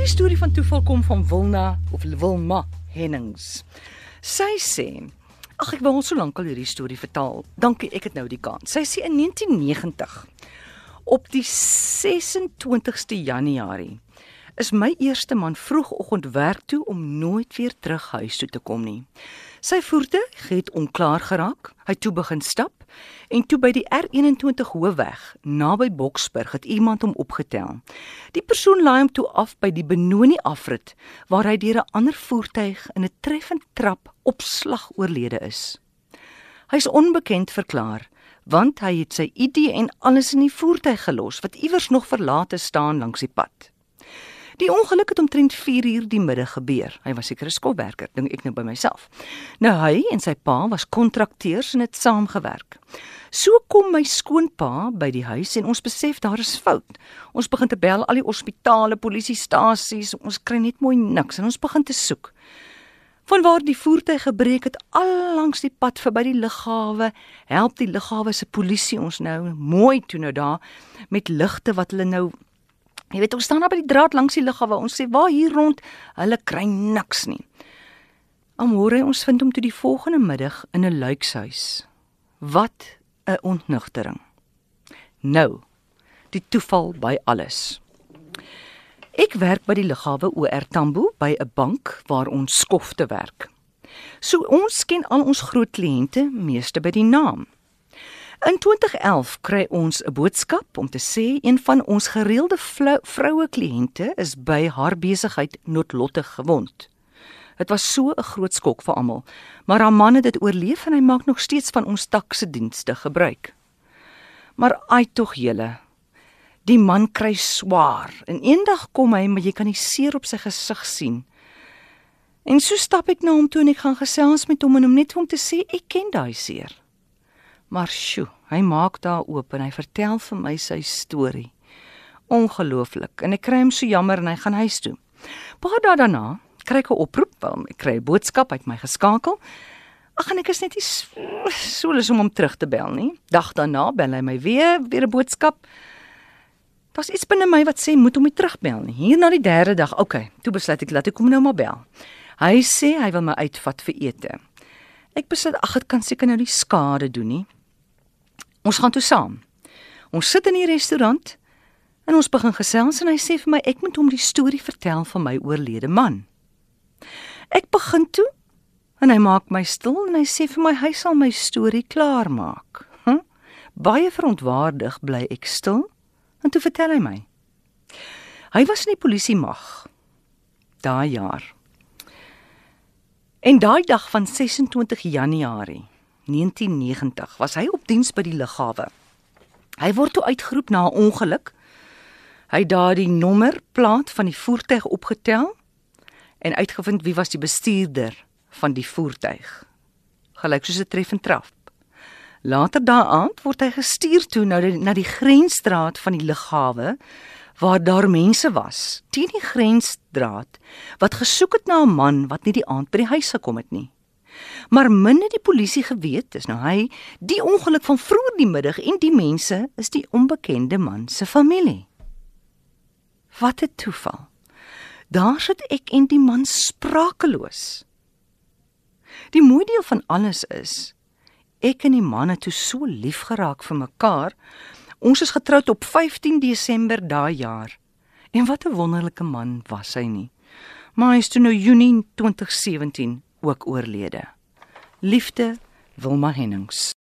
Hierdie storie van toeval kom van Wilna of Wilma Hennings. Sy sê Ag ek wou al so lank al hierdie storie vertel. Dankie, ek het nou die kans. Sy sê in 1990 op die 26ste Januarie is my eerste man vroegoggend werk toe om nooit weer terug huis toe te kom nie. Sy voertuig het onklaar geraak. Hy toe begin stap en toe by die R21 hoofweg naby Boksburg het iemand hom opgetel. Die persoon laai hom toe af by die Benoni afrit waar hy deur 'n ander voertuig in 'n treffend trap op slag oorlede is. Hy is onbekend verklaar want hy het sy ID en alles in die voertuig gelos wat iewers nog verlate staan langs die pad. Die ongeluk het omtrent 4 uur die middag gebeur. Hy was seker 'n skopwerker, dink ek nou by myself. Nou hy en sy pa was kontrakteurs en het saamgewerk. So kom my skoonpa by die huis en ons besef daar is fout. Ons begin te bel al die hospitale, polisiestasies, ons kry net mooi niks en ons begin te soek. Vanwaar die voertuig gebreek het al langs die pad verby die lughawe, help die lughawe se polisie ons nou mooi toe nou daar met ligte wat hulle nou Jy weet ons staan daar by die draad langs die lughawe. Ons sê waar hier rond, hulle kry niks nie. Amore, ons vind hom toe die volgende middag in 'n luikshuis. Wat 'n ontnugtering. Nou, die toeval by alles. Ek werk by die lughawe OR Tambo by 'n bank waar ons skofte werk. So ons ken al ons groot kliënte meeste by die naam. In 2011 kry ons 'n boodskap om te sê een van ons gereelde vroue kliënte is by haar besigheid noodlottig gewond. Dit was so 'n groot skok vir almal, maar haar man het dit oorleef en hy maak nog steeds van ons takse dienste gebruik. Maar ai tog julle. Die man kry swaar en eendag kom hy, maar jy kan die seer op sy gesig sien. En so stap ek na hom toe en ek gaan gesels met hom en hom net om te sê ek ken daai seer. Maar sjo, hy maak daar oop en hy vertel vir my sy storie. Ongelooflik. En ek kry hom so jammer en hy gaan huis toe. Paar dae daarna kry ek 'n oproep, wel, ek kry 'n boodskap uit my geskakel. Ag en ek is net nie so lus om hom terug te bel nie. Dag daarna bel hy my weer, weer 'n boodskap. Daar's iets binne my wat sê moet hom nie terugbel nie. Hier na die derde dag, okay, toe besluit ek laat ek hom nou maar bel. Hy sê hy wil my uitvat vir ete. Ek besluit ag dit kan seker nou nie skade doen nie. Ons gaan toe saam. Ons sit in die restaurant en ons begin gesels en hy sê vir my ek moet hom die storie vertel van my oorlede man. Ek begin toe en hy maak my stil en hy sê vir my hy sal my storie klaar maak. Hm? Baie verontwaardig bly ek stil en toe vertel hy my. Hy was in die polisie mag daai jaar. En daai dag van 26 Januarie 1990 was hy op diens by die lughawe. Hy word toe uitgeroep na 'n ongeluk. Hy het daardie nommerplaat van die voertuig opgetel en uitgevind wie was die bestuurder van die voertuig. Gelyk soos 'n treffend trap. Later daardie aand word hy gestuur toe na die, na die grensstraat van die lughawe waar daar mense was teen die grensdraad wat gesoek het na 'n man wat nie die aand by die huis gekom het nie. Maar min het die polisie geweet, dis nou hy, die ongeluk van vroeër die middag en die mense is die onbekende man se familie. Wat 'n toeval. Daar sit ek en die man sprakeloos. Die mooi deel van alles is ek en die man het toe so lief geraak vir mekaar. Ons is getroud op 15 Desember daai jaar. En wat 'n wonderlike man was hy nie. Maar hy is toe nou Junie 2017 ook oorlede. Liefde Wilma Hennings